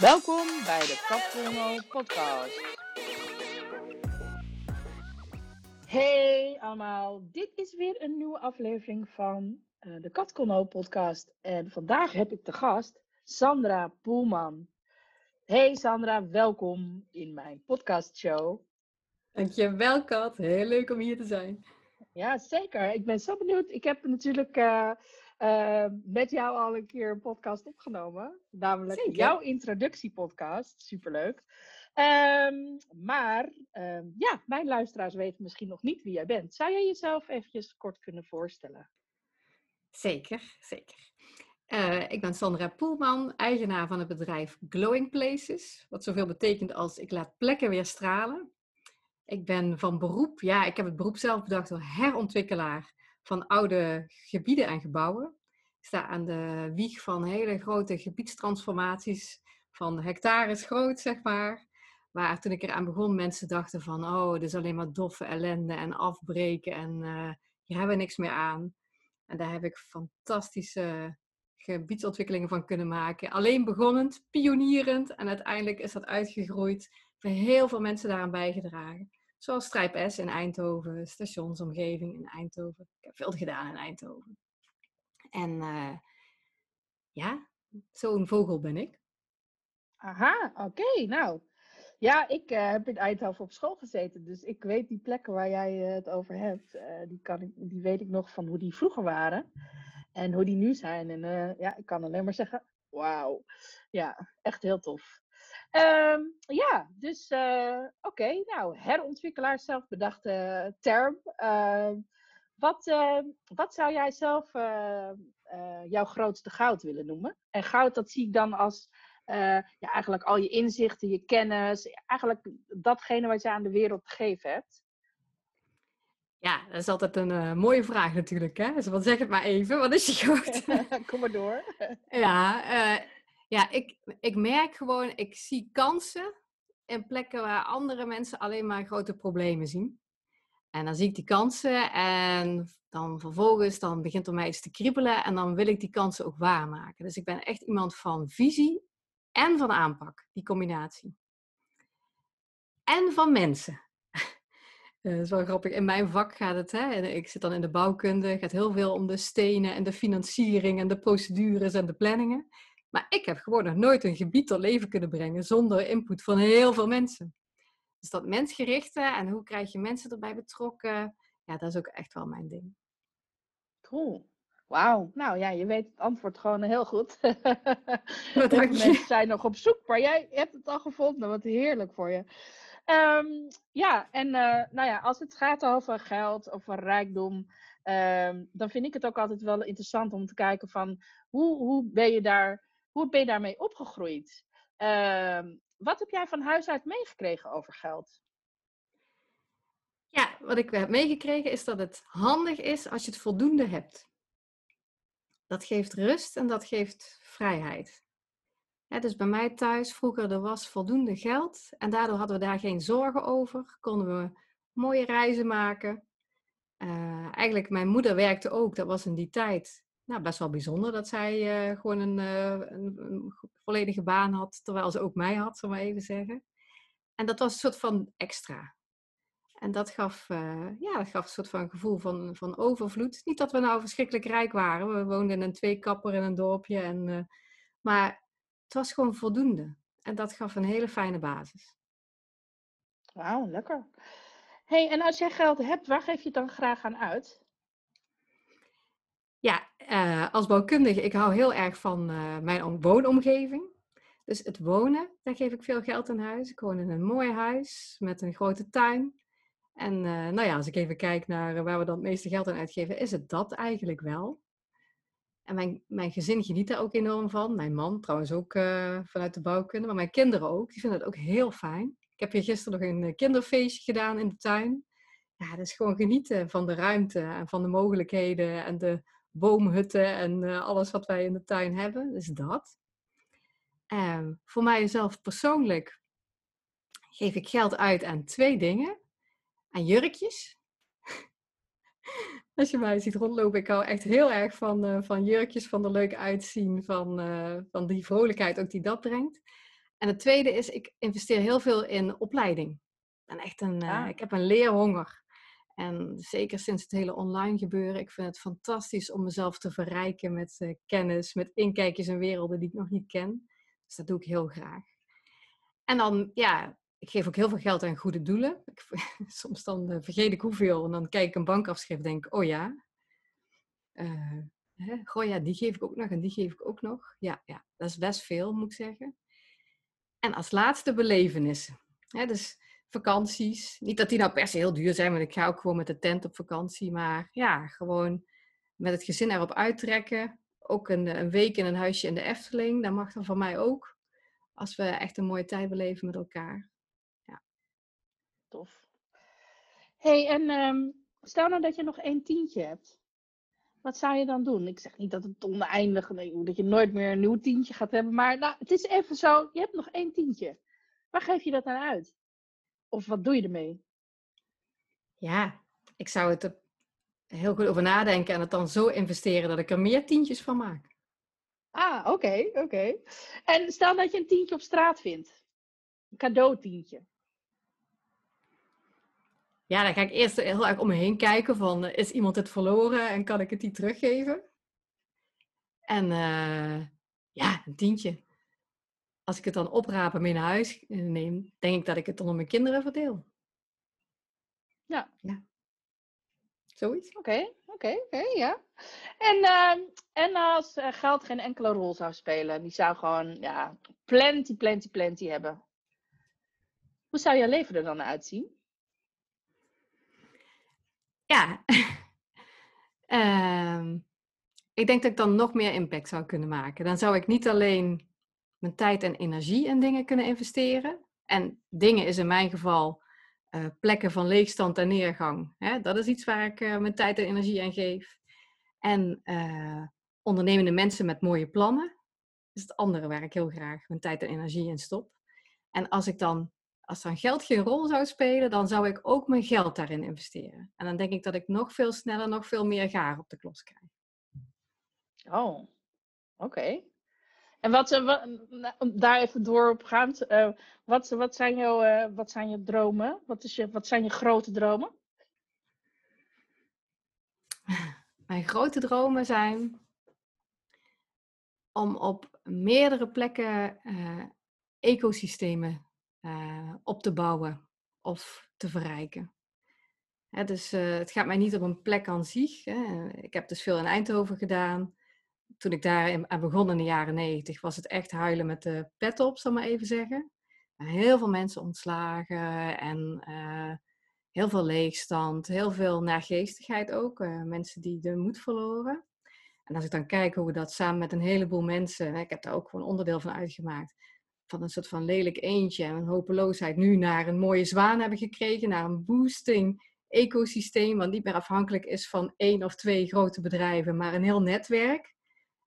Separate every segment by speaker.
Speaker 1: Welkom bij de Katkono podcast. Hey allemaal, dit is weer een nieuwe aflevering van uh, de Katkono podcast. En vandaag heb ik de gast Sandra Poelman. Hey Sandra, welkom in mijn podcastshow.
Speaker 2: Dankjewel Kat, heel leuk om hier te zijn.
Speaker 1: Ja, zeker. Ik ben zo benieuwd. Ik heb natuurlijk uh, uh, met jou al een keer een podcast opgenomen. Namelijk Zeker. jouw introductiepodcast. Superleuk. Um, maar um, ja, mijn luisteraars weten misschien nog niet wie jij bent. Zou jij jezelf eventjes kort kunnen voorstellen?
Speaker 2: Zeker, zeker. Uh, ik ben Sandra Poelman, eigenaar van het bedrijf Glowing Places. Wat zoveel betekent als ik laat plekken weer stralen. Ik ben van beroep, ja, ik heb het beroep zelf bedacht door herontwikkelaar van oude gebieden en gebouwen. Ik sta aan de wieg van hele grote gebiedstransformaties van hectares groot, zeg maar. Waar toen ik eraan begon, mensen dachten van, oh, dit is alleen maar doffe ellende en afbreken en uh, hier hebben we niks meer aan. En daar heb ik fantastische gebiedsontwikkelingen van kunnen maken. Alleen beginnend, pionierend en uiteindelijk is dat uitgegroeid. Voor heel veel mensen daaraan bijgedragen. Zoals Strijp S in Eindhoven, stationsomgeving in Eindhoven. Ik heb veel gedaan in Eindhoven. En uh, ja, zo'n vogel ben ik.
Speaker 1: Aha, oké. nou, ja, ik uh, heb in Eindhoven op school gezeten. Dus ik weet die plekken waar jij uh, het over hebt. die, kan ik, die weet ik nog van hoe die vroeger waren. En hoe die nu zijn. En ja, ik kan alleen maar zeggen, wauw. Ja, echt heel tof. Um, ja, dus uh, oké, okay, nou, herontwikkelaar, zelfbedachte term. Uh, wat, uh, wat zou jij zelf jouw grootste goud willen noemen? En goud, dat zie ik dan als ja, eigenlijk al je inzichten, je kennis, eigenlijk datgene wat je aan de wereld te geven hebt.
Speaker 2: Ja, dat is altijd een mooie vraag natuurlijk. Hè? Dus wat zeg het maar even, wat is je goud?
Speaker 1: Kom maar door.
Speaker 2: ja, ja, ik, ik merk gewoon, ik zie kansen in plekken waar andere mensen alleen maar grote problemen zien. En dan zie ik die kansen en dan vervolgens dan begint er mij iets te kriebelen en dan wil ik die kansen ook waarmaken. Dus ik ben echt iemand van visie en van aanpak, die combinatie. En van mensen. Dat is wel grappig. In mijn vak gaat het, hè, ik zit dan in de bouwkunde, gaat heel veel om de stenen en de financiering en de procedures en de planningen. Maar ik heb gewoon nog nooit een gebied tot leven kunnen brengen zonder input van heel veel mensen. Dus dat mensgerichte en hoe krijg je mensen erbij betrokken, ja, dat is ook echt wel mijn ding.
Speaker 1: Cool. Wauw. Nou ja, je weet het antwoord gewoon heel goed. Wat mensen zijn nog op zoek, maar jij hebt het al gevonden. Wat heerlijk voor je. Um, ja, en uh, nou ja, als het gaat over geld, over rijkdom, um, dan vind ik het ook altijd wel interessant om te kijken van hoe, hoe ben je daar hoe ben je daarmee opgegroeid? Uh, wat heb jij van huis uit meegekregen over geld?
Speaker 2: Ja, wat ik heb meegekregen is dat het handig is als je het voldoende hebt. Dat geeft rust en dat geeft vrijheid. dus bij mij thuis vroeger er was voldoende geld en daardoor hadden we daar geen zorgen over. Konden we mooie reizen maken. Uh, eigenlijk, mijn moeder werkte ook, dat was in die tijd nou, best wel bijzonder dat zij uh, gewoon een, uh, een, een, volledige baan had, terwijl ze ook mij had, zullen we even zeggen. En dat was een soort van extra. En dat gaf, uh, ja, dat gaf een soort van gevoel van, van overvloed. Niet dat we nou verschrikkelijk rijk waren. We woonden in een tweekapper in een dorpje. En, maar het was gewoon voldoende. En dat gaf een hele fijne basis.
Speaker 1: Wauw, lekker. hey, en als jij geld hebt, waar geef je het dan graag aan uit?
Speaker 2: Ja, als bouwkundige, ik hou heel erg van uh, mijn woonomgeving. Dus het wonen, daar geef ik veel geld aan huis. Ik woon in een mooi huis met een grote tuin. En uh, nou ja, als ik even kijk naar waar we dan het meeste geld aan uitgeven, is het dat eigenlijk wel. En mijn, mijn gezin geniet daar ook enorm van. Mijn man trouwens ook vanuit de bouwkunde, maar mijn kinderen ook. Die vinden het ook heel fijn. Ik heb hier gisteren nog een kinderfeestje gedaan in de tuin. Ja, dat gewoon genieten van de ruimte en van de mogelijkheden en de boomhutten en uh, alles wat wij in de tuin hebben. Dus dat. Uh, voor mijzelf persoonlijk geef ik geld uit aan twee dingen. Aan jurkjes. Als je mij ziet rondlopen, ik hou echt heel erg van, uh, van jurkjes, van er leuk uitzien, van, uh, van die vrolijkheid ook die dat brengt. En het tweede is, ik investeer heel veel in opleiding. En echt een, uh, Ik heb een leerhonger. En zeker sinds het hele online gebeuren, ik vind het fantastisch om mezelf te verrijken met uh, kennis, met inkijkjes in werelden die ik nog niet ken. Dus dat doe ik heel graag. En dan, ja, ik geef ook heel veel geld aan goede doelen. Ik, soms dan uh, vergeet ik hoeveel en dan kijk ik een bankafschrift en denk, oh ja, uh, hè, goh ja, die geef ik ook nog en die geef ik ook nog. Ja, ja, dat is best veel, moet ik zeggen. En als laatste belevenissen. Dus vakanties. Niet dat die nou per se heel duur zijn, want ik ga ook gewoon met de tent op vakantie. Maar ja, gewoon met het gezin erop uittrekken. Ook een, een week in een huisje in de Efteling. Dat mag dan van mij ook. Als we echt een mooie tijd beleven met elkaar. Ja.
Speaker 1: Tof. hey, en um, stel nou dat je nog één tientje hebt. Wat zou je dan doen? Ik zeg niet dat het oneindig, nee, dat je nooit meer een nieuw tientje gaat hebben. Maar nou, het is even zo, je hebt nog één tientje. Waar geef je dat dan uit? Of wat doe je ermee?
Speaker 2: Ja, ik zou het er heel goed over nadenken en het dan zo investeren dat ik er meer tientjes van maak.
Speaker 1: Ah, oké, oké. En stel dat je een tientje op straat vindt. Een cadeautientje.
Speaker 2: Ja, dan ga ik eerst heel erg om me heen kijken van, eh, is iemand het verloren en kan ik het die teruggeven? En uh, ja, een tientje als ik het dan opraap en mee naar huis eh, neem, denk ik dat ik het dan aan mijn kinderen verdeel.
Speaker 1: Ja.
Speaker 2: ja. Zoiets.
Speaker 1: Oké, oké, oké, ja. En, uh, en als uh, geld geen enkele rol zou spelen, die zou gewoon, ja, plenty, plenty, plenty hebben. Hoe zou jouw leven er dan uitzien?
Speaker 2: Ja, uh, ik denk dat ik dan nog meer impact zou kunnen maken. Dan zou ik niet alleen mijn tijd en energie in dingen kunnen investeren. En dingen is in mijn geval uh, plekken van leegstand en neergang. Hè? Dat is iets waar ik uh, mijn tijd en energie aan geef. En uh, ondernemende mensen met mooie plannen. is het andere waar ik heel graag mijn tijd en energie in stop. En als ik dan, als dan geld geen rol zou spelen, dan zou ik ook mijn geld daarin investeren. En dan denk ik dat ik nog veel sneller, nog veel meer gaar op de klos krijg.
Speaker 1: Oh, oké. En wat, eh, wat, daar even door op gaan, uh, wat, wat, zijn jouw, uh, wat zijn je dromen? Wat, is je, wat zijn je grote dromen?
Speaker 2: Mijn grote dromen zijn om op meerdere plekken ecosystemen op te bouwen of te verrijken. Hè, dus het gaat mij niet op een plek aan zich. Hè. Ik heb dus veel in Eindhoven gedaan toen ik daar aan begon in de jaren negentig, was het echt huilen met de pet op, zal maar even zeggen. Heel veel mensen ontslagen en uh, heel veel leegstand, heel veel naargeestigheid ook. Uh, mensen die de moed verloren. En als ik dan kijk hoe we dat samen met een heleboel mensen, ik heb daar ook gewoon onderdeel van uitgemaakt, van een soort van lelijk eentje en een hopeloosheid, nu naar een mooie zwaan hebben gekregen, naar een boosting ecosysteem, wat niet meer afhankelijk is van één of twee grote bedrijven, maar een heel netwerk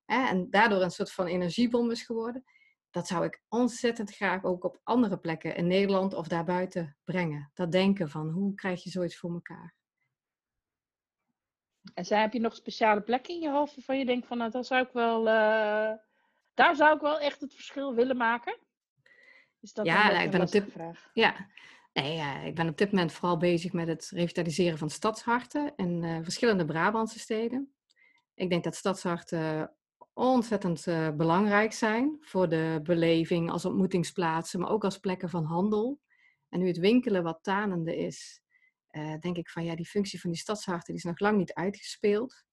Speaker 2: hè, en daardoor een soort van energiebom is geworden, dat zou ik ontzettend graag ook op andere plekken in Nederland of daarbuiten brengen. Dat denken van hoe krijg je zoiets voor elkaar.
Speaker 1: En zij, heb je nog speciale plekken in je hoofd waarvan je denkt van nou, daar zou ik wel, uh, daar zou ik wel echt het verschil willen maken?
Speaker 2: Is dat ja, nou, ik ben op dit, vraag? Ja, nee, ja, ik ben op dit moment vooral bezig met het revitaliseren van stadsharten in uh, verschillende Brabantse steden. Ik denk dat stadsharten ontzettend uh, belangrijk zijn voor de beleving als ontmoetingsplaatsen, maar ook als plekken van handel. En nu het winkelen wat tanende is, uh, denk ik van ja, die functie van die stadsharten die is nog lang niet uitgespeeld.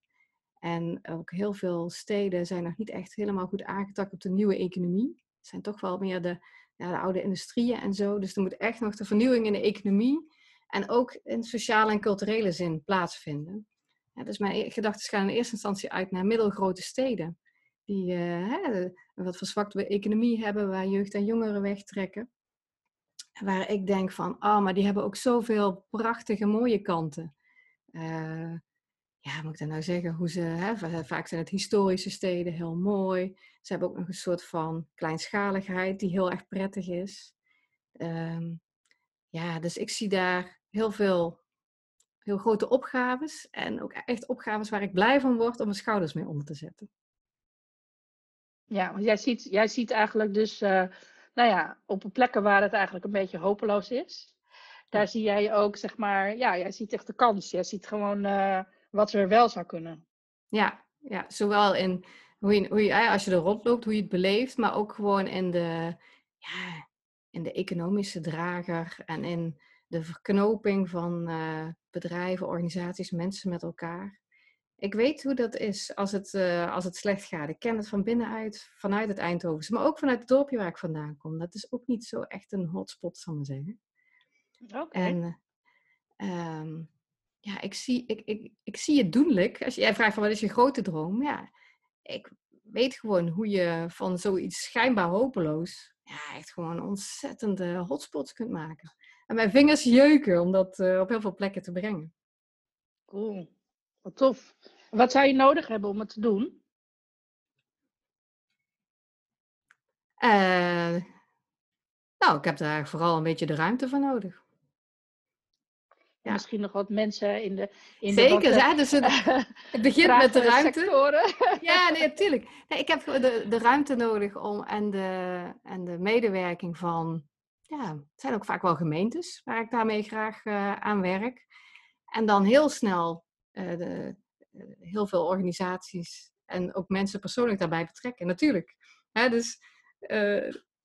Speaker 2: En ook heel veel steden zijn nog niet echt helemaal goed aangetakt op de nieuwe economie. Het zijn toch wel meer de, ja, de oude industrieën en zo. Dus er moet echt nog de vernieuwing in de economie en ook in sociale en culturele zin plaatsvinden. Dus mijn e-, gedachten gaan in eerste instantie uit naar middelgrote steden die uh, een wat verzwakte economie hebben, waar jeugd en jongeren wegtrekken. Waar ik denk van, oh, maar die hebben ook zoveel prachtige, mooie kanten. Uh, ja, moet ik dan nou zeggen, hoe ze, hè, vaak zijn het historische steden heel mooi. Ze hebben ook nog een soort van kleinschaligheid die heel erg prettig is. Um, ja, dus ik zie daar heel veel, heel grote opgaves en ook echt opgaves waar ik blij van word om mijn schouders mee onder te zetten.
Speaker 1: Ja, want jij ziet, jij ziet eigenlijk dus, uh, nou ja, op plekken waar het eigenlijk een beetje hopeloos is. Daar zie jij ook, zeg maar, ja, jij ziet echt de kans. Jij ziet gewoon uh, wat er wel zou kunnen.
Speaker 2: Ja, ja zowel in hoe je, hoe je, als je er rondloopt, hoe je het beleeft, maar ook gewoon in de, ja, in de economische drager en in de verknoping van uh, bedrijven, organisaties, mensen met elkaar. Ik weet hoe dat is als het, uh, als het slecht gaat. Ik ken het van binnenuit, vanuit het Eindhovense, maar ook vanuit het dorpje waar ik vandaan kom. Dat is ook niet zo echt een hotspot, zal ik maar zeggen.
Speaker 1: Oké.
Speaker 2: En um, ja, ik zie, ik, ik, ik zie het doenlijk. Als jij vraagt van wat is je grote droom? Ja, ik weet gewoon hoe je van zoiets schijnbaar hopeloos, ja, echt gewoon ontzettende hotspots kunt maken. En mijn vingers jeuken om dat uh, op heel veel plekken te brengen.
Speaker 1: Cool. Wat tof. Wat zou je nodig hebben om het te doen?
Speaker 2: Uh, nou, ik heb daar vooral een beetje de ruimte voor nodig.
Speaker 1: Ja. Misschien nog wat mensen in de. In
Speaker 2: Zeker,
Speaker 1: de
Speaker 2: ja, dus het, het begint met de ruimte. Ja, nee, natuurlijk. Nee, ik heb de, de ruimte nodig om en de, en de medewerking van. Ja, het zijn ook vaak wel gemeentes waar ik daarmee graag uh, aan werk. En dan heel snel de, uh, heel veel organisaties en ook mensen persoonlijk daarbij betrekken. Natuurlijk. Hè, dus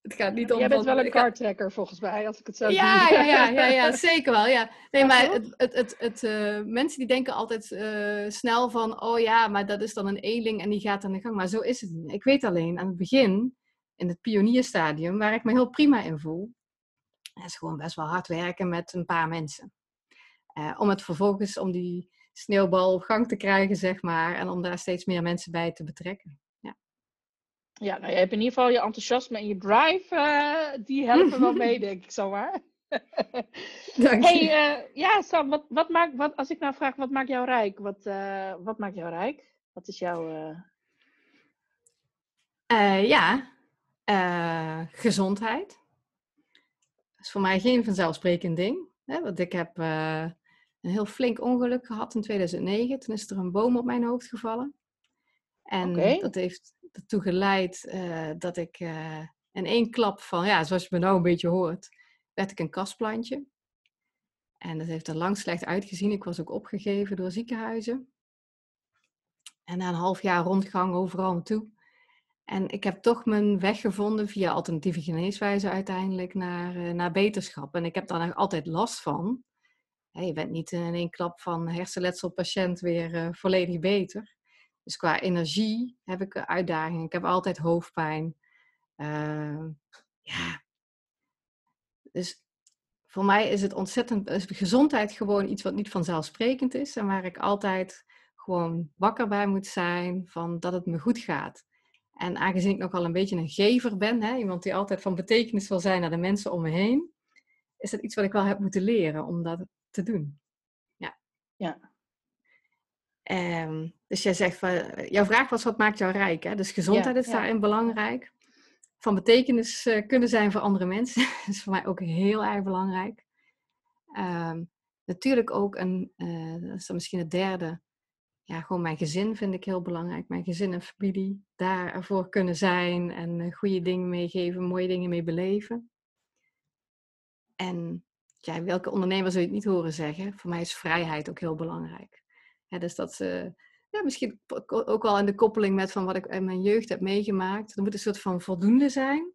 Speaker 2: het gaat niet om.
Speaker 1: Jij bent wel een cardtracker volgens mij, als ik het zo
Speaker 2: ja, zie. Ja, ja, ja, ja, zeker wel. Ja. Nee, maar het, het, het, het mensen die denken altijd snel van, oh ja, maar dat is dan een eenling en die gaat aan de gang. Maar zo is het niet. Ik weet alleen aan het begin, in het pionierstadium, waar ik me heel prima in voel, is gewoon best wel hard werken met een paar mensen. Om het vervolgens, om die sneeuwbal op gang te krijgen, zeg maar, en om daar steeds meer mensen bij te betrekken.
Speaker 1: Ja, nou, je hebt in ieder geval je enthousiasme en je drive, uh, die helpen wel mee, denk ik zomaar.
Speaker 2: Dank
Speaker 1: je. Hey, uh, ja, Sam, wat, wat maakt, wat, als ik nou vraag, wat maakt jou rijk? Wat, uh, wat maakt jou rijk? Wat is jouw...
Speaker 2: ja, gezondheid. Dat is voor mij geen vanzelfsprekend ding. Hè? Want ik heb een heel flink ongeluk gehad in 2009. Toen is er een boom op mijn hoofd gevallen. En
Speaker 1: okay.
Speaker 2: dat heeft ertoe geleid uh, dat ik uh, in één klap van, ja, zoals je me nou een beetje hoort, werd ik een kastplantje. En dat heeft er lang slecht uitgezien. Ik was ook opgegeven door ziekenhuizen. En na een half jaar rondgang overal naartoe. En ik heb toch mijn weg gevonden via alternatieve geneeswijze uiteindelijk naar, uh, naar beterschap. En ik heb daar nog altijd last van. Je bent niet in één klap van hersenletselpatiënt weer volledig beter. Dus qua energie heb ik uitdagingen. Ik heb altijd hoofdpijn. Uh, ja. Dus voor mij is het ontzettend, is gezondheid gewoon iets wat niet vanzelfsprekend is. En waar ik altijd gewoon wakker bij moet zijn van dat het me goed gaat. En aangezien ik nogal een beetje een gever ben, hè, iemand die altijd van betekenis wil zijn naar de mensen om me heen, is dat iets wat ik wel heb moeten leren om dat te doen. Ja.
Speaker 1: Ja.
Speaker 2: Um, dus jij zegt, van, jouw vraag was wat maakt jou rijk? Hè? Dus gezondheid
Speaker 1: Ja,
Speaker 2: is
Speaker 1: ja.
Speaker 2: daarin belangrijk. Van betekenis eh, kunnen zijn voor andere mensen. Is voor mij ook heel erg belangrijk. Ehm, natuurlijk ook een, eh, dat is dan misschien het derde. Ja, gewoon mijn gezin vind ik heel belangrijk. Mijn gezin en familie. Daar ervoor kunnen zijn en eh, goede dingen meegeven, mooie dingen mee beleven. En ja, welke ondernemer zou je het niet horen zeggen? Voor mij is vrijheid ook heel belangrijk. Ja, dus dat ze, ja, misschien ook wel in de koppeling met van wat ik in mijn jeugd heb meegemaakt. Er moet een soort van voldoende zijn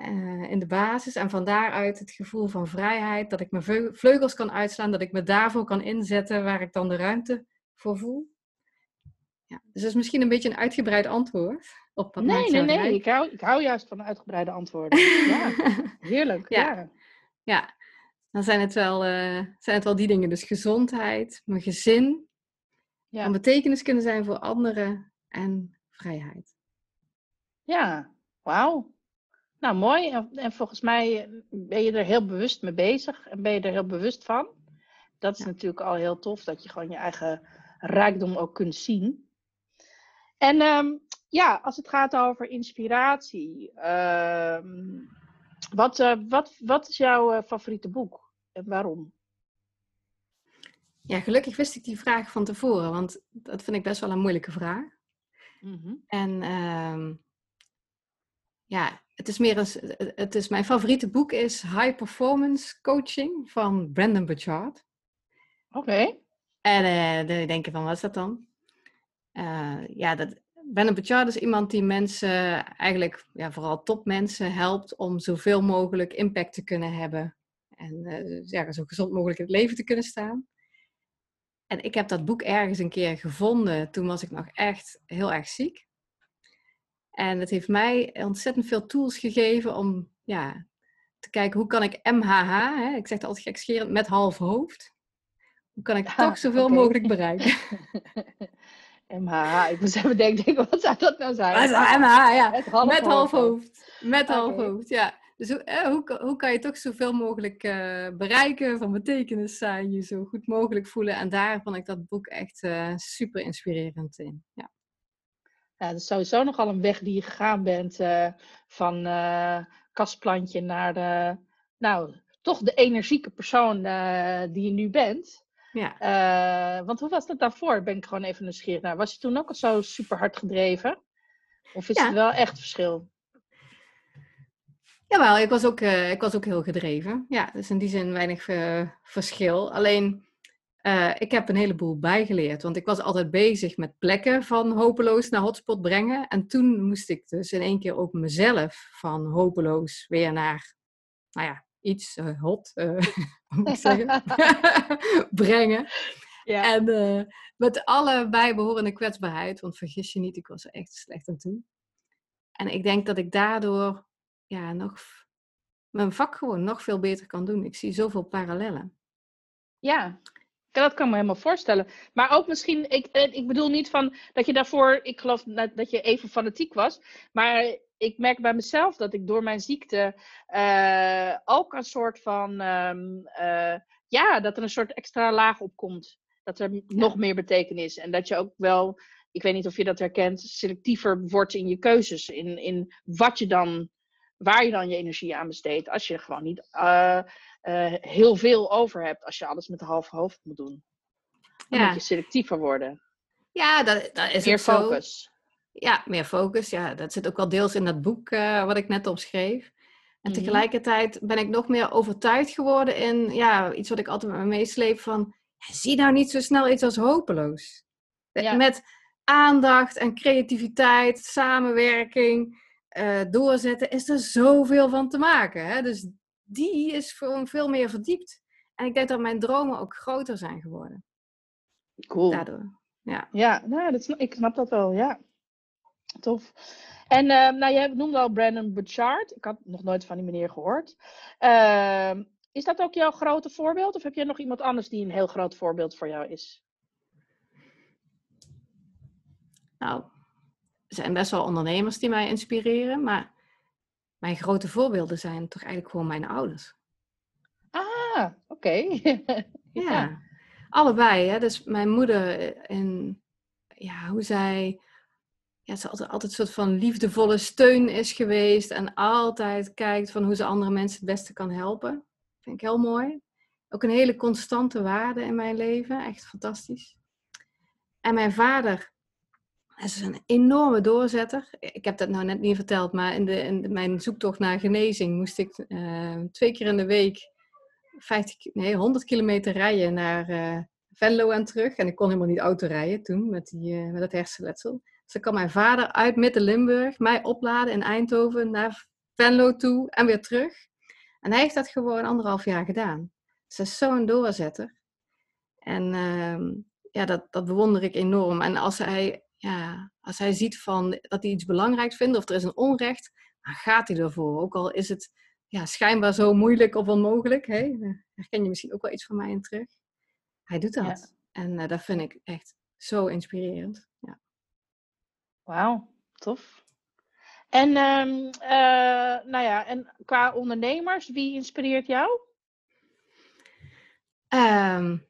Speaker 2: uh, in de basis. En van daaruit het gevoel van vrijheid, dat ik mijn vleugels kan uitslaan, dat ik me daarvoor kan inzetten waar ik dan de ruimte voor voel. Ja, dus dat is misschien een beetje een uitgebreid antwoord op wat
Speaker 1: Nee, nee, nee. Ik hou, ik hou juist van uitgebreide antwoorden. Ja, heerlijk.
Speaker 2: Ja.
Speaker 1: Ja.
Speaker 2: Ja, dan zijn het, wel, eh, zijn het wel die dingen. Dus gezondheid, mijn gezin,
Speaker 1: Ja.
Speaker 2: van betekenis kunnen zijn voor anderen en vrijheid.
Speaker 1: Ja, wauw. Nou, mooi. En, en volgens mij ben je er heel bewust mee bezig en ben je er heel bewust van. Dat is
Speaker 2: Ja.
Speaker 1: natuurlijk al heel tof, dat je gewoon je eigen rijkdom ook kunt zien. En ehm, ja, als het gaat over inspiratie, ehm, wat, eh, wat, wat is jouw eh, favoriete boek en waarom?
Speaker 2: Ja, gelukkig wist ik die vraag van tevoren, want dat vind ik best wel een moeilijke vraag.
Speaker 1: Mhm.
Speaker 2: En ehm, ja, het is meer een, het is, mijn favoriete boek is High Performance Coaching van Brandon Burchard.
Speaker 1: Oké.
Speaker 2: En uh, dan denk je van, wat is dat dan? Ja, dat, Brandon Burchard is iemand die mensen, eigenlijk ja, vooral topmensen, helpt om zoveel mogelijk impact te kunnen hebben. En uh, ja, zo gezond mogelijk in het leven te kunnen staan. En ik heb dat boek ergens een keer gevonden. Toen was ik nog echt heel erg ziek. En het heeft mij ontzettend veel tools gegeven om ja, te kijken hoe kan ik MHH, hè, ik zeg het altijd gekscherend, met half hoofd. Hoe kan ik ah, toch zoveel mogelijk bereiken?
Speaker 1: MHH, ik moest even denken, wat zou dat nou zijn?
Speaker 2: Ja. Met half, met half hoofd. Met half hoofd, ja. Dus hoe, eh, hoe, hoe, kan je toch zoveel mogelijk uh, bereiken, van betekenis zijn, je zo goed mogelijk voelen. En daar vond ik dat boek echt uh, super inspirerend in. Ja.
Speaker 1: ja, dat is sowieso nogal een weg die je gegaan bent uh, van kastplantje naar de, nou, toch de energieke persoon die je nu bent. Ja. want hoe was dat daarvoor? Ben ik gewoon even nieuwsgierig naar. Was je toen ook al zo super hard gedreven? Of is het wel echt verschil?
Speaker 2: Jawel, ik was ook, uh, ik was ook heel gedreven. Ja, dus in die zin weinig uh, verschil. Alleen, ik heb een heleboel bijgeleerd. Want ik was altijd bezig met plekken van hopeloos naar hotspot brengen. En toen moest ik dus in één keer ook mezelf van hopeloos weer naar, nou ja, iets hot, moet ik zeggen, brengen. Ja. En met alle bijbehorende kwetsbaarheid. Want vergis je niet, ik was er echt slecht aan toe. En ik denk dat ik daardoor ja, nog mijn vak gewoon nog veel beter kan doen. Ik zie zoveel parallellen.
Speaker 1: Ja, dat kan me helemaal voorstellen. Maar ook misschien, ik, eh, ik bedoel niet van dat je daarvoor, ik geloof dat je even fanatiek was. Maar ik merk bij mezelf dat ik door mijn ziekte uh, ook een soort van, um, uh, ja, dat er een soort extra laag op komt. Dat er nog meer betekenis. En dat je ook wel, ik weet niet of je dat herkent, selectiever wordt in je keuzes. In, in wat je dan waar je dan je energie aan besteedt. Als je gewoon niet uh, uh, heel veel over hebt. Als je alles met een half hoofd moet doen. Dan ja. moet je selectiever worden.
Speaker 2: Ja, dat, dat is
Speaker 1: Meer focus.
Speaker 2: Ja, meer focus. Ja, dat zit ook wel deels in dat boek uh, wat ik net opschreef. En mhm. tegelijkertijd ben ik nog meer overtuigd geworden in ja, iets wat ik altijd met me meesleep van zie nou niet zo snel iets als hopeloos. Ja. Met aandacht en creativiteit, samenwerking, uh, doorzetten, is er zoveel van te maken. Hè? Dus die is gewoon veel meer verdiept. En ik denk dat mijn dromen ook groter zijn geworden.
Speaker 1: Cool.
Speaker 2: Daardoor. Ja,
Speaker 1: ja nou, dat, ik snap dat wel, ja. Tof. En uh, nou, je noemde al Brandon Bouchard. Ik had nog nooit van die meneer gehoord. Uh, is dat ook jouw grote voorbeeld? Of heb je nog iemand anders die een heel groot voorbeeld voor jou is?
Speaker 2: Nou, er zijn best wel ondernemers die mij inspireren, maar mijn grote voorbeelden zijn toch eigenlijk gewoon mijn ouders.
Speaker 1: Ah, oké.
Speaker 2: ja. allebei. Hè? Dus mijn moeder en ja, hoe zij ja, ze altijd, altijd een soort van liefdevolle steun is geweest en altijd kijkt van hoe ze andere mensen het beste kan helpen. Vind ik heel mooi. Ook een hele constante waarde in mijn leven. Echt fantastisch. En mijn vader, is een enorme doorzetter. Ik heb dat nou net niet verteld, maar in, de, in mijn zoektocht naar genezing moest ik uh, twee keer in de week 50, nee, 100 kilometer rijden naar uh, Venlo en terug. En ik kon helemaal niet auto rijden toen met, die, uh, met het hersenletsel. Dus dan kan mijn vader uit Midden-Limburg mij opladen in Eindhoven naar Venlo toe en weer terug. En hij heeft dat gewoon anderhalf jaar gedaan. Dus hij is zo'n doorzetter. En ehm, ja, dat, dat bewonder ik enorm. En als hij ja, als hij ziet van, dat hij iets belangrijk vindt of er is een onrecht, dan gaat hij ervoor. Ook al is het ja, schijnbaar zo moeilijk of onmogelijk. Hè? herken je misschien ook wel iets van mij in terug. Hij doet dat. En uh, dat vind ik echt zo inspirerend.
Speaker 1: Wauw, tof. En, um, uh, nou ja, en qua ondernemers, wie inspireert jou?
Speaker 2: Um,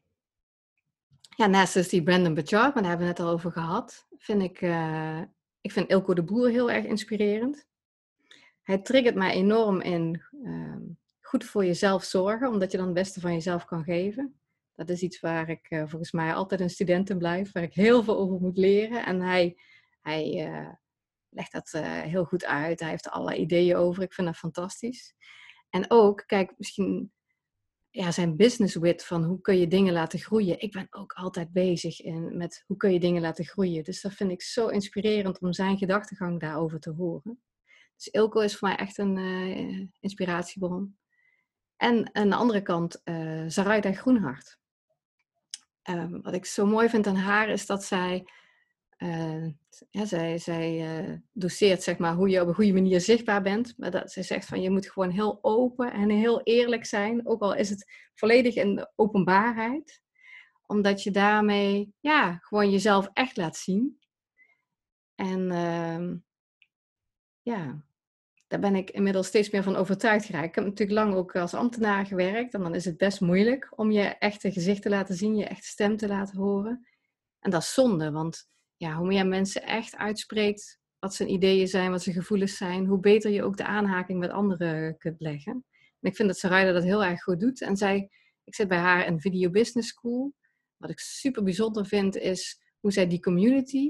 Speaker 2: ja, naast dus die Brandon Bachard, maar daar hebben we het al over gehad, vind ik, uh, ik vind Ilko de Boer heel erg inspirerend. Hij triggert mij enorm in uh, goed voor jezelf zorgen, omdat je dan het beste van jezelf kan geven. Dat is iets waar ik uh, volgens mij altijd een student in blijf, waar ik heel veel over moet leren. En hij, hij, uh, legt dat eh, heel goed uit. Hij heeft er allerlei ideeën over. Ik vind dat fantastisch. En ook, kijk, misschien ja, zijn business wit van hoe kun je dingen laten groeien. Ik ben ook altijd bezig in, met hoe kun je dingen laten groeien. Dus dat vind ik zo inspirerend om zijn gedachtegang daarover te horen. Dus Ilko is voor mij echt een uh, inspiratiebron. En aan de andere kant uh, Zaraida Groenhart. Um, wat ik zo mooi vind aan haar is dat zij, uh, ja, zij, zij uh, doseert zeg maar, hoe je op een goede manier zichtbaar bent. Maar dat zij zegt van je moet gewoon heel open en heel eerlijk zijn. Ook al is het volledig in de openbaarheid. Omdat je daarmee ja, gewoon jezelf echt laat zien. En uh, ja, daar ben ik inmiddels steeds meer van overtuigd geraakt. Ik heb natuurlijk lang ook als ambtenaar gewerkt. En dan is het best moeilijk om je echte gezicht te laten zien, je echte stem te laten horen. En dat is zonde, want ja, hoe meer mensen echt uitspreekt wat zijn ideeën zijn, wat zijn gevoelens zijn, hoe beter je ook de aanhaking met anderen kunt leggen. En ik vind dat Sarayda dat heel erg goed doet. En zij, ik zit bij haar in Video Business School. Wat ik super bijzonder vind, is hoe zij die community,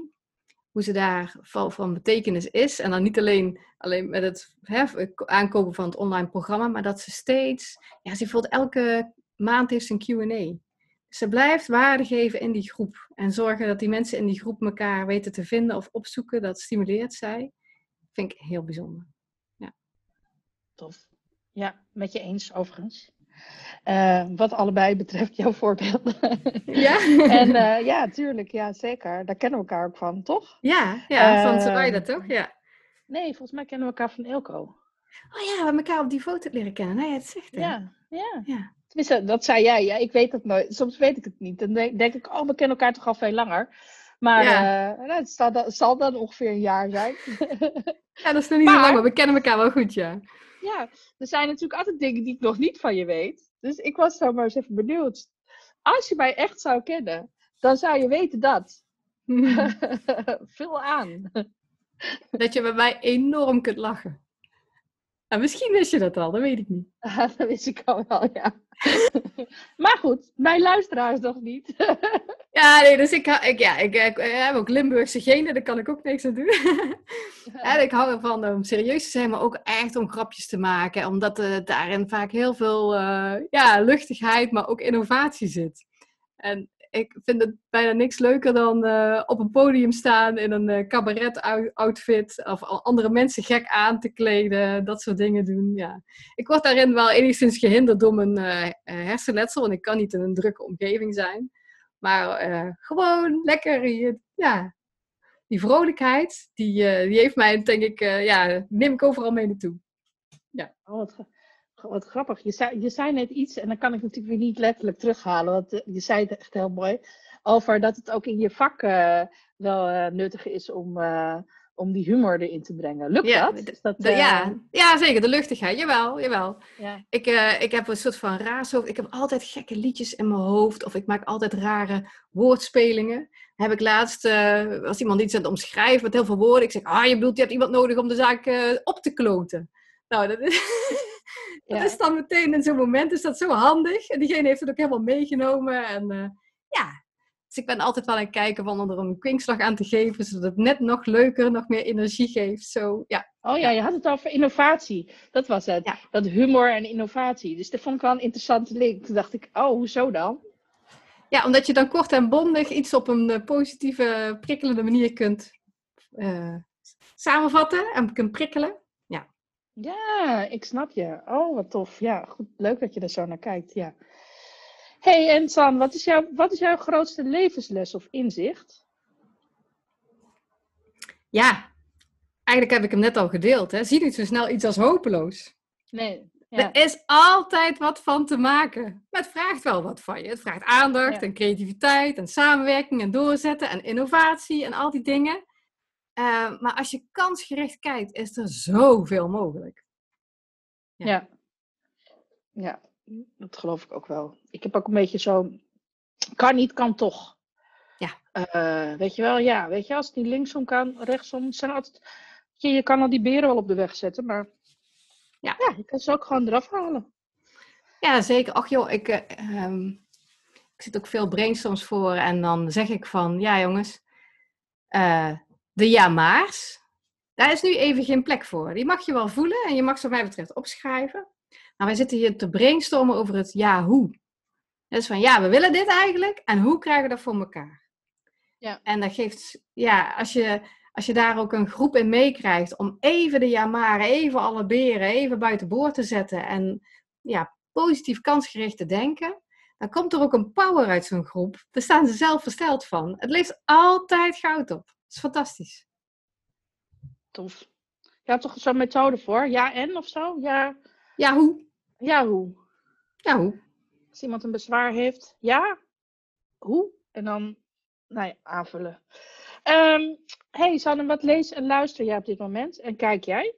Speaker 2: hoe ze daar van, betekenis is. En dan niet alleen, alleen met het hè, aankopen van het online programma, maar dat ze steeds, ja, ze voelt elke maand heeft een Q&A. Ze blijft waarde geven in die groep en zorgen dat die mensen in die groep elkaar weten te vinden of opzoeken. Dat stimuleert zij. Vind ik heel bijzonder. Ja.
Speaker 1: Tof. Ja, met je eens overigens. Uh, wat allebei betreft jouw voorbeelden. Ja? en uh, ja, tuurlijk, ja, zeker. Daar kennen we elkaar ook van, toch?
Speaker 2: Ja, ja van Soraya toch? Ja.
Speaker 1: Nee, volgens mij kennen we elkaar van Elko.
Speaker 2: Oh ja, we hebben elkaar op die foto leren kennen. Nee, het zegt hè?
Speaker 1: Ja, ja. ja. Tenminste, dat zei jij. Ja, ik weet het nooit. Soms weet ik het niet. Dan denk, denk ik, oh, we kennen elkaar toch al veel langer. Maar ja. uh, nou, het, zal dan, het, zal dan, ongeveer een jaar zijn.
Speaker 2: ja, dat is nog niet maar, zo lang, maar we kennen elkaar wel goed, ja.
Speaker 1: Ja, er zijn natuurlijk altijd dingen die ik nog niet van je weet. Dus ik was zo maar eens even benieuwd. Als je mij echt zou kennen, dan zou je weten dat. Vul aan.
Speaker 2: Dat je bij mij enorm kunt lachen. Nou, misschien wist je dat al, dat weet ik niet.
Speaker 1: dat wist ik al wel, ja. maar goed, mijn luisteraars nog niet.
Speaker 2: ja, nee, dus ik, ik, ja, ik, ik, heb ook Limburgse genen, daar kan ik ook niks aan doen. en ik hou ervan om serieus te zijn, maar ook echt om grapjes te maken. Omdat er daarin vaak heel veel uh, ja, luchtigheid, maar ook innovatie zit. En ik vind het bijna niks leuker dan uh, op een podium staan in een uh, cabaret-outfit. Of andere mensen gek aan te kleden, dat soort dingen doen. Ja. Ik word daarin wel enigszins gehinderd door mijn uh, hersenletsel, want ik kan niet in een drukke omgeving zijn. Maar gewoon lekker, ja, die vrolijkheid, die, die heeft mij, denk ik, ja, neem ik overal mee naartoe. Ja.
Speaker 1: Oh, wat, wat grappig. Je zei, je zei net iets, en dan kan ik natuurlijk weer niet letterlijk terughalen, want eh, je zei het echt heel mooi, over dat het ook in je vak uh, wel uh, nuttig is om, uh, om die humor erin te brengen. Lukt
Speaker 2: ja,
Speaker 1: dat?
Speaker 2: dat de, ja. ja, zeker. De luchtigheid. Jawel, jawel. Ja. Ik, ik heb een soort van raashoofd. Ik heb altijd gekke liedjes in mijn hoofd. Of ik maak altijd rare woordspelingen. Heb ik laatst, als iemand iets aan het omschrijven met heel veel woorden. Ik zeg, ah, je bedoelt, je hebt iemand nodig om de zaak op te kloten. Nou, dat is... dat is dan meteen in zo'n moment is dat zo handig. En diegene heeft het ook helemaal meegenomen. En uh, ja, dus ik ben altijd wel aan het kijken van er een kwinkslag aan te geven, zodat het net nog leuker, nog meer energie geeft. Zo, ja.
Speaker 1: Oh ja, je had het over innovatie. Dat was het. Ja. Dat humor en innovatie. Dus dat vond ik wel een interessante link. Toen dacht ik, oh, hoezo dan?
Speaker 2: Ja, omdat je dan kort en bondig iets op een uh, positieve, prikkelende manier kunt uh, samenvatten en kunt prikkelen.
Speaker 1: Ja, ik snap je. Oh, wat tof. Ja, goed. Leuk dat je er zo naar kijkt. Ja. hey, en San, wat is, jouw, wat is jouw grootste levensles of inzicht?
Speaker 2: Ja, eigenlijk heb ik hem net al gedeeld. Hè. Zie niet zo snel iets als hopeloos.
Speaker 1: Nee.
Speaker 2: Ja. Er is altijd wat van te maken. Maar het vraagt wel wat van je. Het vraagt aandacht en creativiteit en samenwerking en doorzetten en innovatie en al die dingen. Uh, maar als je kansgericht kijkt, is er zoveel mogelijk.
Speaker 1: Ja. ja. ja. dat geloof ik ook wel. Ik heb ook een beetje zo, kan niet, kan toch.
Speaker 2: Ja.
Speaker 1: Uh, weet je wel, ja, weet je, als het niet linksom kan, rechtsom, zijn altijd, je, je kan al die beren wel op de weg zetten, maar ja, ja je kan ze ook gewoon eraf halen.
Speaker 2: Ja, zeker. Ach joh, ik, uh, um, ik zit ook veel brainstorms voor en dan zeg ik van, ja jongens, uh, de ja-maars, daar is nu even geen plek voor. Die mag je wel voelen en je mag ze wat mij betreft opschrijven. Maar wij zitten hier te brainstormen over het ja, hoe. Dus van ja, we willen dit eigenlijk en hoe krijgen we dat voor elkaar?
Speaker 1: Ja.
Speaker 2: En dat geeft, ja, als je, als je daar ook een groep in meekrijgt om even de jamaren, even alle beren, even buiten boord te zetten en ja, positief kansgericht te denken, dan komt er ook een power uit zo'n groep. Daar staan ze zelf versteld van. Het levert altijd goud op. Is fantastisch.
Speaker 1: Tof. Je had toch zo'n methode voor? Ja en of zo? Ja,
Speaker 2: Ja, hoe?
Speaker 1: ja hoe?
Speaker 2: Ja, hoe?
Speaker 1: Als iemand een bezwaar heeft, ja, hoe? En dan, nou ja, aanvullen. Ehm hey Sanne, wat lees en luister jij op dit moment? En kijk jij?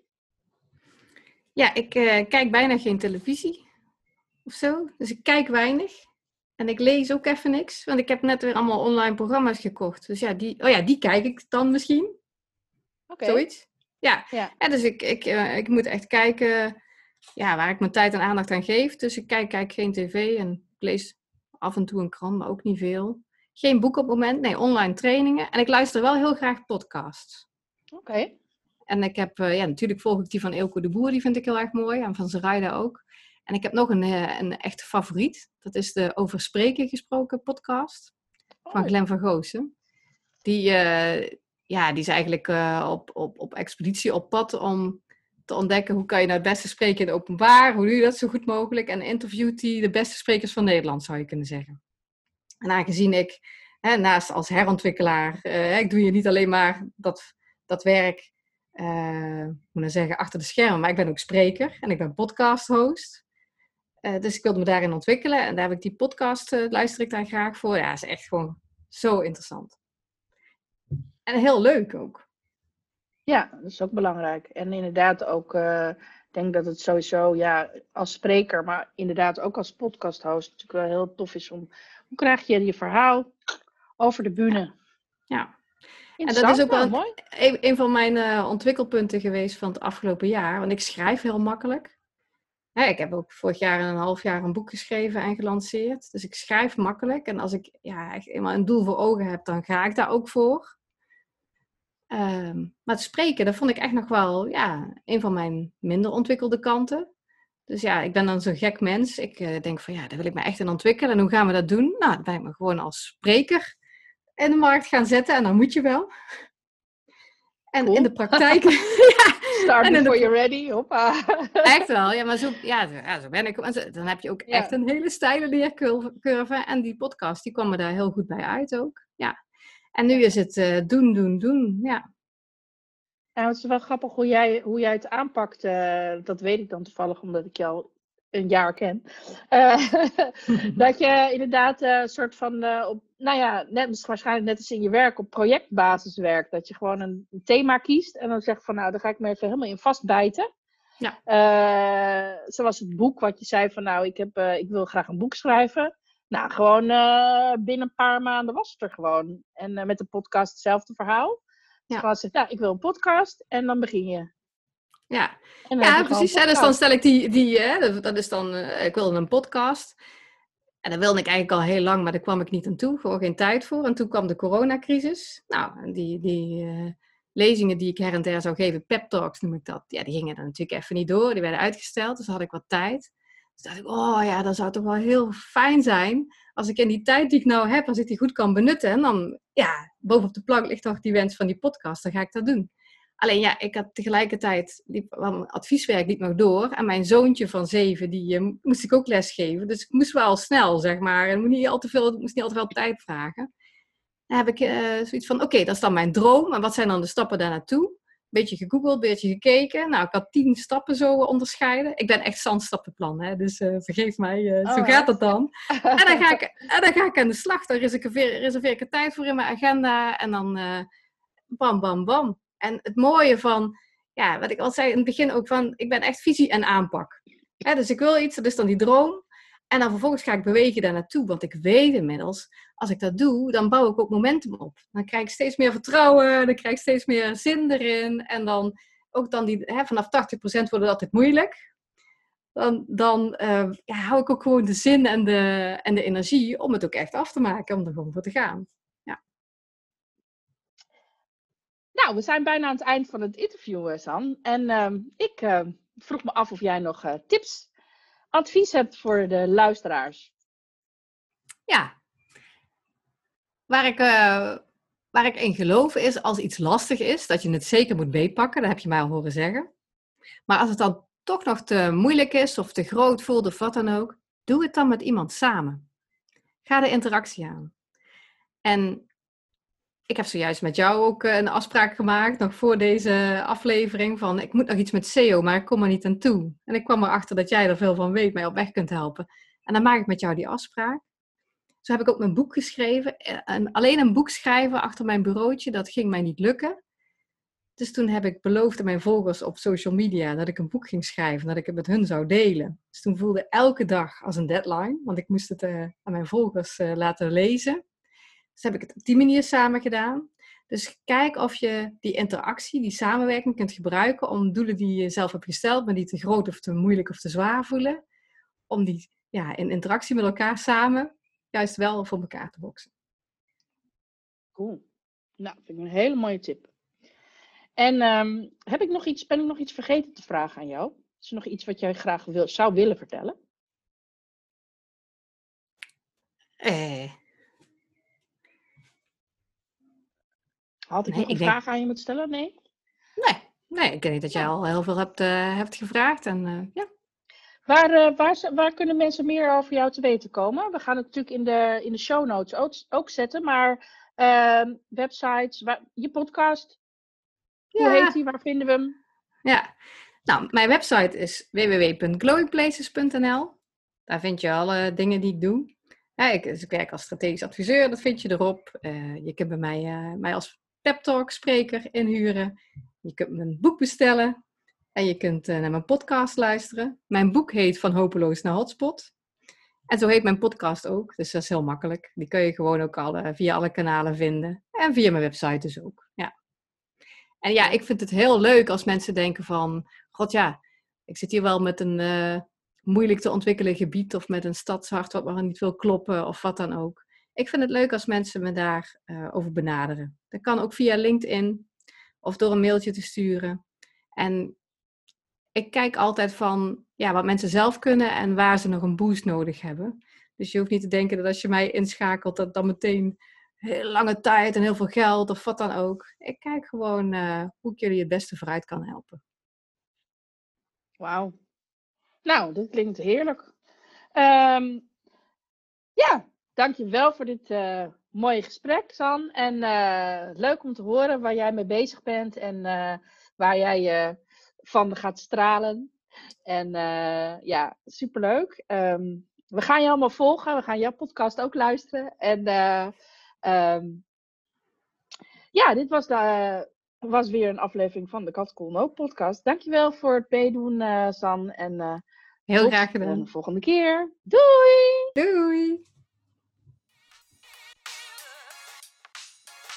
Speaker 2: Ja, ik eh, kijk bijna geen televisie of zo. Dus ik kijk weinig. En ik lees ook even niks. Want ik heb net weer allemaal online programma's gekocht. Dus ja, die, oh ja, die kijk ik dan misschien.
Speaker 1: Oké.
Speaker 2: Zoiets. Ja.
Speaker 1: Ja.
Speaker 2: ja dus ik, ik, eh, ik moet echt kijken ja, waar ik mijn tijd en aandacht aan geef. Dus ik kijk, kijk geen tv en ik lees af en toe een krant, maar ook niet veel. Geen boek op het moment, nee, online trainingen. En ik luister wel heel graag podcasts.
Speaker 1: Oké.
Speaker 2: En ik heb, eh, ja, natuurlijk volg ik die van Eelco de Boer, die vind ik heel erg mooi. En van Zaraida ook. En ik heb nog een, eh, een echte favoriet. Dat is de Over Spreken gesproken podcast van
Speaker 1: Oh,
Speaker 2: Glenn van Goosen. Die, eh, ja, die is eigenlijk eh, op, op, op expeditie op pad om te ontdekken hoe kan je nou het beste spreken in het openbaar. Hoe doe je dat zo goed mogelijk? En interviewt hij de beste sprekers van Nederland, zou je kunnen zeggen. En aangezien ik hè, naast als herontwikkelaar, ik doe hier niet alleen maar dat, dat werk, hoe moet ik nou zeggen, achter de schermen, maar ik ben ook spreker en ik ben podcast host. Eh, dus ik wilde me daarin ontwikkelen en daar heb ik die podcast, eh, luister ik daar graag voor. Ja, is echt gewoon zo interessant. En heel leuk ook.
Speaker 1: Ja, dat is ook belangrijk. En inderdaad ook, eh, ik denk dat het sowieso, ja, als spreker, maar inderdaad ook als podcasthost natuurlijk wel heel tof is om, hoe krijg je je verhaal over de bühne?
Speaker 2: Ja.
Speaker 1: Interessant,
Speaker 2: ook
Speaker 1: nou,
Speaker 2: wel-
Speaker 1: mooi.
Speaker 2: Een, een van mijn ontwikkelpunten geweest van het afgelopen jaar, want ik schrijf heel makkelijk. Hè, ik heb ook vorig jaar en een half jaar een boek geschreven en gelanceerd. Dus ik schrijf makkelijk. En als ik ja, echt eenmaal een doel voor ogen heb, dan ga ik daar ook voor. Ehm, maar het spreken, dat vond ik echt nog wel ja, een van mijn minder ontwikkelde kanten. Dus ja, ik ben dan zo'n gek mens. Ik eh, denk van ja, daar wil ik me echt in ontwikkelen. En hoe gaan we dat doen? Nou, dan ben ik me gewoon als spreker in de markt gaan zetten. En dan moet je wel. En
Speaker 1: Cool.
Speaker 2: in de praktijk, ja,
Speaker 1: Start before you're ready, hoppa.
Speaker 2: echt wel. Ja, maar zo, ja, ja, zo ben ik. Zo- Dan heb je ook
Speaker 1: Ja.
Speaker 2: echt een hele steile leercurve. En die podcast, die kwam me daar heel goed bij uit ook. Ja. En nu is het eh, doen, doen, doen. Ja.
Speaker 1: Nou, het is wel grappig hoe jij, hoe jij het aanpakt. eh, dat weet ik dan toevallig, omdat ik jou een jaar ken. Eh, dat je inderdaad eh, een soort van, eh, op, nou ja, net, waarschijnlijk net als in je werk, op projectbasis werkt. Dat je gewoon een, een thema kiest en dan zegt van, nou, daar ga ik me even helemaal in vastbijten.
Speaker 2: Ja.
Speaker 1: Zoals het boek wat je zei van, nou, ik, heb, ik wil graag een boek schrijven. Nou, gewoon binnen een paar maanden was het er gewoon. En met de podcast hetzelfde verhaal. Dus
Speaker 2: Ja.
Speaker 1: gewoon zegt, nou, ik wil een podcast en dan begin je.
Speaker 2: Ja,
Speaker 1: dan
Speaker 2: ja precies. hè. Dus dan stel ik die, die hè, dat- is dan, eh, ik wilde een podcast. En dat wilde ik eigenlijk al heel lang, maar daar kwam ik niet aan toe. Gewoon geen tijd voor. En toen kwam de coronacrisis. Nou, en die, die eh, lezingen die ik her en der zou geven, pep talks noem ik dat. Ja, die gingen dan natuurlijk even niet door. Die werden uitgesteld, dus dan had ik wat tijd. Dus dacht ik, oh ja, dat zou toch wel heel fijn zijn als ik in die tijd die ik nou heb, als ik die goed kan benutten. En dan, ja, bovenop de plank ligt toch die wens van die podcast, dan ga ik dat doen. Alleen ja, ik had tegelijkertijd, liep, advieswerk liep nog door. En mijn zoontje van zeven, die eh, moest ik ook lesgeven. Dus ik moest wel snel, zeg maar. En moest niet al te veel, moest niet al te veel tijd vragen. Dan heb ik eh, zoiets van, oké, dat is dan mijn droom. En wat zijn dan de stappen daar naartoe? Beetje gegoogeld, een beetje gekeken. Nou, ik had tien stappen zo onderscheiden. Ik ben echt zandstappenplan, hè? dus eh, vergeef mij, zo
Speaker 1: Alright.
Speaker 2: gaat het dan. En dan, ga ik, en dan ga ik aan de slag. Dan reserveer, reserveer ik er tijd voor in mijn agenda. En dan bam, bam, bam. En het mooie van, ja, wat ik al zei in het begin ook van, ik ben echt visie en aanpak. Dus ik wil iets, dat is dan die droom. En dan vervolgens ga ik bewegen daar naartoe. Want ik weet inmiddels, als ik dat doe, dan bouw ik ook momentum op. Dan krijg ik steeds meer vertrouwen, dan krijg ik steeds meer zin erin. En dan ook dan die, vanaf 80% wordt het altijd moeilijk. Dan, dan eh, hou ik ook gewoon de zin en de, en de energie om het ook echt af te maken, om er gewoon voor te gaan.
Speaker 1: Nou, we zijn bijna aan het eind van het interview, eh, San. En ehm, ik uh, vroeg me af of jij nog uh, tips, advies hebt voor de luisteraars.
Speaker 2: Ja. Waar ik, waar ik in geloof is, als iets lastig is, dat je het zeker moet beetpakken. Dat heb je mij al horen zeggen. Maar als het dan toch nog te moeilijk is of te groot voelt of wat dan ook, doe het dan met iemand samen. Ga de interactie aan. En ik heb zojuist met jou ook eh, een afspraak gemaakt, nog voor deze aflevering, van ik moet nog iets met SEO, maar ik kom er niet aan toe. En ik kwam erachter dat jij er veel van weet, mij op weg kunt helpen. En dan maak ik met jou die afspraak. Zo heb ik ook mijn boek geschreven. Eh, en alleen een boek schrijven achter mijn bureautje, dat ging mij niet lukken. Dus toen heb ik beloofd aan mijn volgers op social media dat ik een boek ging schrijven, dat ik het met hun zou delen. Dus toen voelde elke dag als een deadline, want ik moest het uh, aan mijn volgers laten lezen. Dus heb ik het op die manier samen gedaan. Dus kijk of je die interactie, die samenwerking kunt gebruiken om doelen die je zelf hebt gesteld, maar die te groot of te moeilijk of te zwaar voelen, om die ja, in interactie met elkaar samen juist wel voor elkaar te boksen.
Speaker 1: Cool. Nou, vind ik een hele mooie tip. En um, heb ik nog iets, ben ik nog iets vergeten te vragen aan jou? Is er nog iets wat jij graag wil, zou willen vertellen?
Speaker 2: Eh.
Speaker 1: Had ik
Speaker 2: Nee,
Speaker 1: nog een
Speaker 2: ik denk-
Speaker 1: vraag aan je moeten stellen? Nee?
Speaker 2: Nee, nee, ik denk dat jij al heel veel hebt, eh, hebt gevraagd. En eh, ja,
Speaker 1: Waar, eh, waar, waar kunnen mensen meer over jou te weten komen? We gaan het natuurlijk in de, in de show notes ook, ook zetten, maar ehm, websites, waar, je podcast, hoe heet die, waar vinden we hem?
Speaker 2: Ja, nou, mijn website is www.glowingplaces.nl. Daar vind je alle dingen die ik doe. Ja, ik, dus ik werk als strategisch adviseur, dat vind je erop. Je kunt bij mij, eh, mij als pep talk spreker inhuren. Je kunt mijn boek bestellen. En je kunt eh, naar mijn podcast luisteren. Mijn boek heet Van Hopeloos naar Hotspot. En zo heet mijn podcast ook, dus dat is heel makkelijk. Die kun je gewoon ook alle, via alle kanalen vinden. En via mijn website dus ook, ja. En ja, ik vind het heel leuk als mensen denken van... God ja, ik zit hier wel met een eh, moeilijk te ontwikkelen gebied... of met een stadshart wat maar niet wil kloppen of wat dan ook. Ik vind het leuk als mensen me daarover over benaderen. Dat kan ook via LinkedIn of door een mailtje te sturen. En ik kijk altijd van ja, wat mensen zelf kunnen en waar ze nog een boost nodig hebben. Dus je hoeft niet te denken dat als je mij inschakelt, dat dan meteen heel lange tijd en heel veel geld of wat dan ook. Ik kijk gewoon eh, hoe ik jullie het beste vooruit kan helpen.
Speaker 1: Wauw. Nou, dat klinkt heerlijk. Ehm ja, dankjewel voor dit eh, mooie gesprek, San. En eh, leuk om te horen waar jij mee bezig bent en eh, waar jij van gaat stralen. En ja, superleuk. Ehm we gaan je allemaal volgen. We gaan jouw podcast ook luisteren. En eh, ehm, ja, dit was, de, was weer een aflevering van de Kat Cool No podcast. Dankjewel voor het meedoen, San. En
Speaker 2: Heel
Speaker 1: tot
Speaker 2: graag
Speaker 1: de
Speaker 2: gedaan.
Speaker 1: volgende keer. Doei!
Speaker 2: Doei!